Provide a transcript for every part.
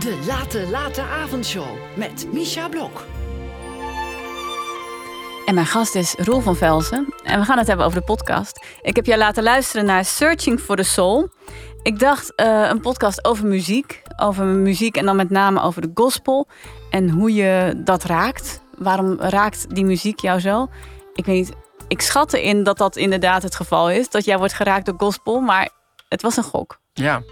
De Late Late Avondshow met Misha Blok. En mijn gast is Roel van Velzen. En we gaan het hebben over de podcast. Ik heb jou laten luisteren naar Searching for the Soul. Ik dacht uh, een podcast over muziek. Over muziek en dan met name over de gospel. En hoe je dat raakt. Waarom raakt die muziek jou zo? Ik weet niet, ik schat erin dat dat inderdaad het geval is. Dat jij wordt geraakt door gospel. Maar het was een gok. Ja.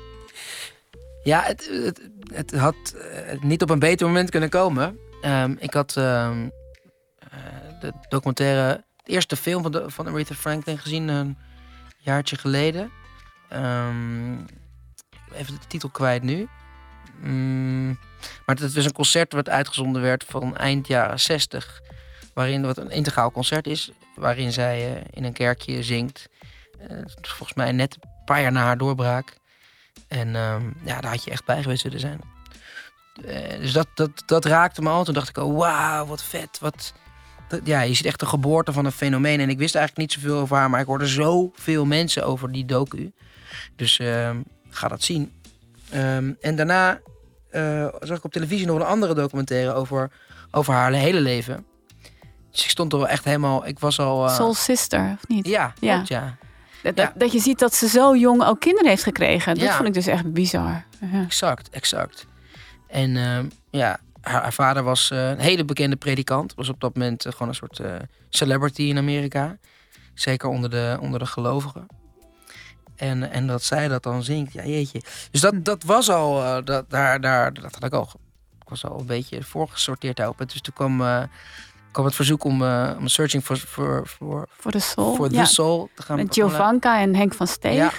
Ja, het, het, het had uh, niet op een beter moment kunnen komen. Um, ik had um, uh, de documentaire, de eerste film van, van Aretha Franklin gezien een jaartje geleden. Um, even de titel kwijt nu. Mm, maar het was een concert wat uitgezonden werd van eind jaren 60. Waarin wat een integraal concert is. Waarin zij uh, in een kerkje zingt. Volgens mij net een paar jaar na haar doorbraak. En um, ja, daar had je echt bij geweest willen zijn. Uh, dus dat, dat, dat raakte me al. Toen dacht ik, oh wauw, wat vet. Wat, dat, ja, je ziet echt de geboorte van een fenomeen. En ik wist eigenlijk niet zoveel over haar, maar ik hoorde zoveel mensen over die docu. Dus uh, ga dat zien. Um, en daarna uh, zag ik op televisie nog een andere documentaire over, over haar hele leven. Dus ik stond er wel echt helemaal. Ik was al. Uh... Soul Sister, of niet? Ja, ja. Dat, ja. dat, je ziet dat ze zo jong ook kinderen heeft gekregen. Dat Ja. vond ik dus echt bizar. Ja. Exact, exact. En uh, ja, haar, haar, vader was uh, een hele bekende predikant. Was op dat moment uh, gewoon een soort uh, celebrity in Amerika. Zeker onder de, onder de gelovigen. En, en dat zij dat dan zingt, ja jeetje. Dus dat, dat was al, dat, daar, daar, dat had ik al. Ik was al een beetje voorgesorteerd daarop. En dus toen kwam, kwam het verzoek om, uh, om Searching for, for, for, for the Soul, for ja. the soul te gaan Met Giovanka en Henk van Steeg. Ja.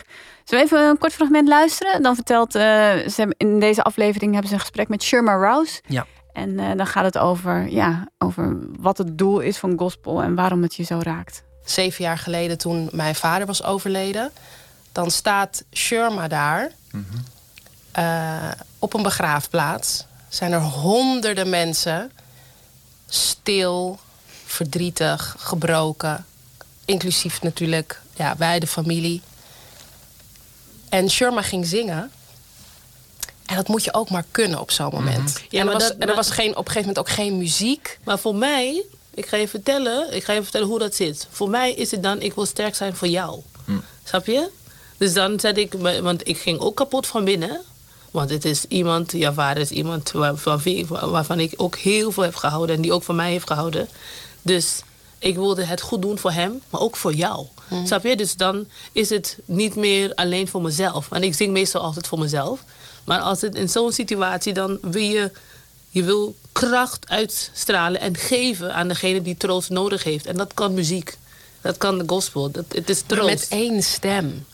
Zullen we even een kort fragment luisteren? Dan vertelt uh, ze hebben, in deze aflevering hebben ze een gesprek met Sherma Rouse. Ja. En uh, dan gaat het over, ja, over wat het doel is van gospel en waarom het je zo raakt. Zeven jaar geleden, toen mijn vader was overleden, dan staat Sherma daar mm -hmm. uh, op een begraafplaats. Zijn er honderden mensen stil, verdrietig, gebroken, inclusief natuurlijk ja, wij de familie. En Sherma ging zingen. En dat moet je ook maar kunnen op zo'n moment. Mm -hmm. Ja, en er was, dat, en er was geen, op een gegeven moment ook geen muziek. Maar voor mij, ik ga je vertellen, ik ga je vertellen hoe dat zit. Voor mij is het dan, ik wil sterk zijn voor jou. Mm. Snap je? Dus dan zet ik, want ik ging ook kapot van binnen. Want het is iemand, jouw vader is iemand waarvan, waarvan ik ook heel veel heb gehouden. En die ook van mij heeft gehouden. Dus ik wilde het goed doen voor hem, maar ook voor jou. Mm. Snap je? Dus dan is het niet meer alleen voor mezelf. En ik zing meestal altijd voor mezelf. Maar als het in zo'n situatie, dan wil je, je wil kracht uitstralen en geven aan degene die troost nodig heeft. En dat kan muziek. Dat kan de gospel. Dat, het is troost. Met één stem.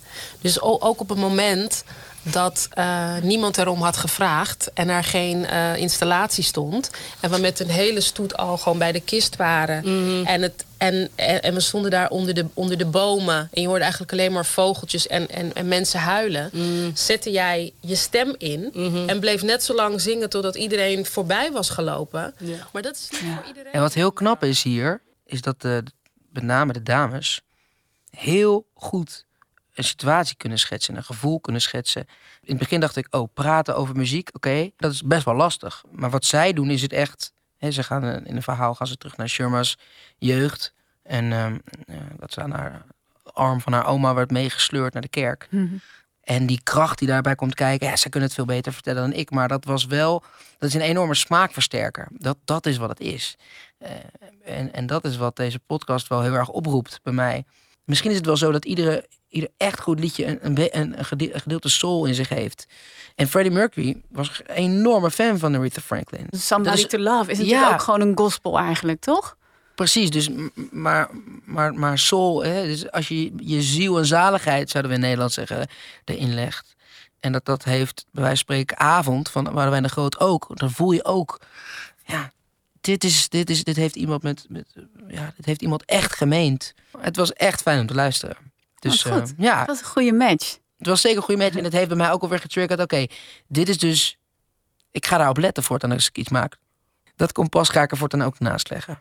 Dus ook op het moment dat uh, niemand erom had gevraagd en er geen uh, installatie stond. En we met een hele stoet al gewoon bij de kist waren. Mm -hmm. en, het, en, en, en, we stonden daar onder de, onder de bomen. En je hoorde eigenlijk alleen maar vogeltjes en, en, en mensen huilen. Mm -hmm. Zette jij je stem in mm -hmm. en bleef net zo lang zingen totdat iedereen voorbij was gelopen. Ja. Maar dat is niet voor iedereen. En wat heel knap is hier, is dat de, met name de dames heel goed een situatie kunnen schetsen, een gevoel kunnen schetsen. In het begin dacht ik, oh, praten over muziek, oké, okay, dat is best wel lastig. Maar wat zij doen is het echt, hè, ze gaan in een verhaal gaan ze terug naar Sherma's jeugd. En um, uh, dat ze aan haar arm van haar oma werd meegesleurd naar de kerk. Mm -hmm. En die kracht die daarbij komt kijken, ja, ze kunnen het veel beter vertellen dan ik. Maar dat was wel, dat is een enorme smaakversterker. Dat, dat is wat het is. Uh, en, en dat is wat deze podcast wel heel erg oproept bij mij. Misschien is het wel zo dat iedere, ieder echt goed liedje een, een, een, een gedeelte soul in zich heeft. En Freddie Mercury was een enorme fan van Aretha Franklin. Somebody dus, to Love is natuurlijk ja, ook gewoon een gospel eigenlijk, toch? Precies, dus maar, maar, maar soul, hè, dus als je je ziel en zaligheid, zouden we in Nederland zeggen, erin legt. En dat dat heeft, bij wijze van spreken, avond, van wij de Groot ook. Dan voel je ook, ja, dit, is, dit, is, dit heeft iemand met, met ja, dit heeft iemand echt gemeend. Het was echt fijn om te luisteren. Dus goed. Uh, ja. Dat was een goede match. Het was zeker een goede match. En het heeft bij mij ook alweer getriggerd. Oké, okay, dit is dus. Ik ga daarop letten voortaan als ik iets maak. Dat kompas ga ik er voortaan ook naast leggen.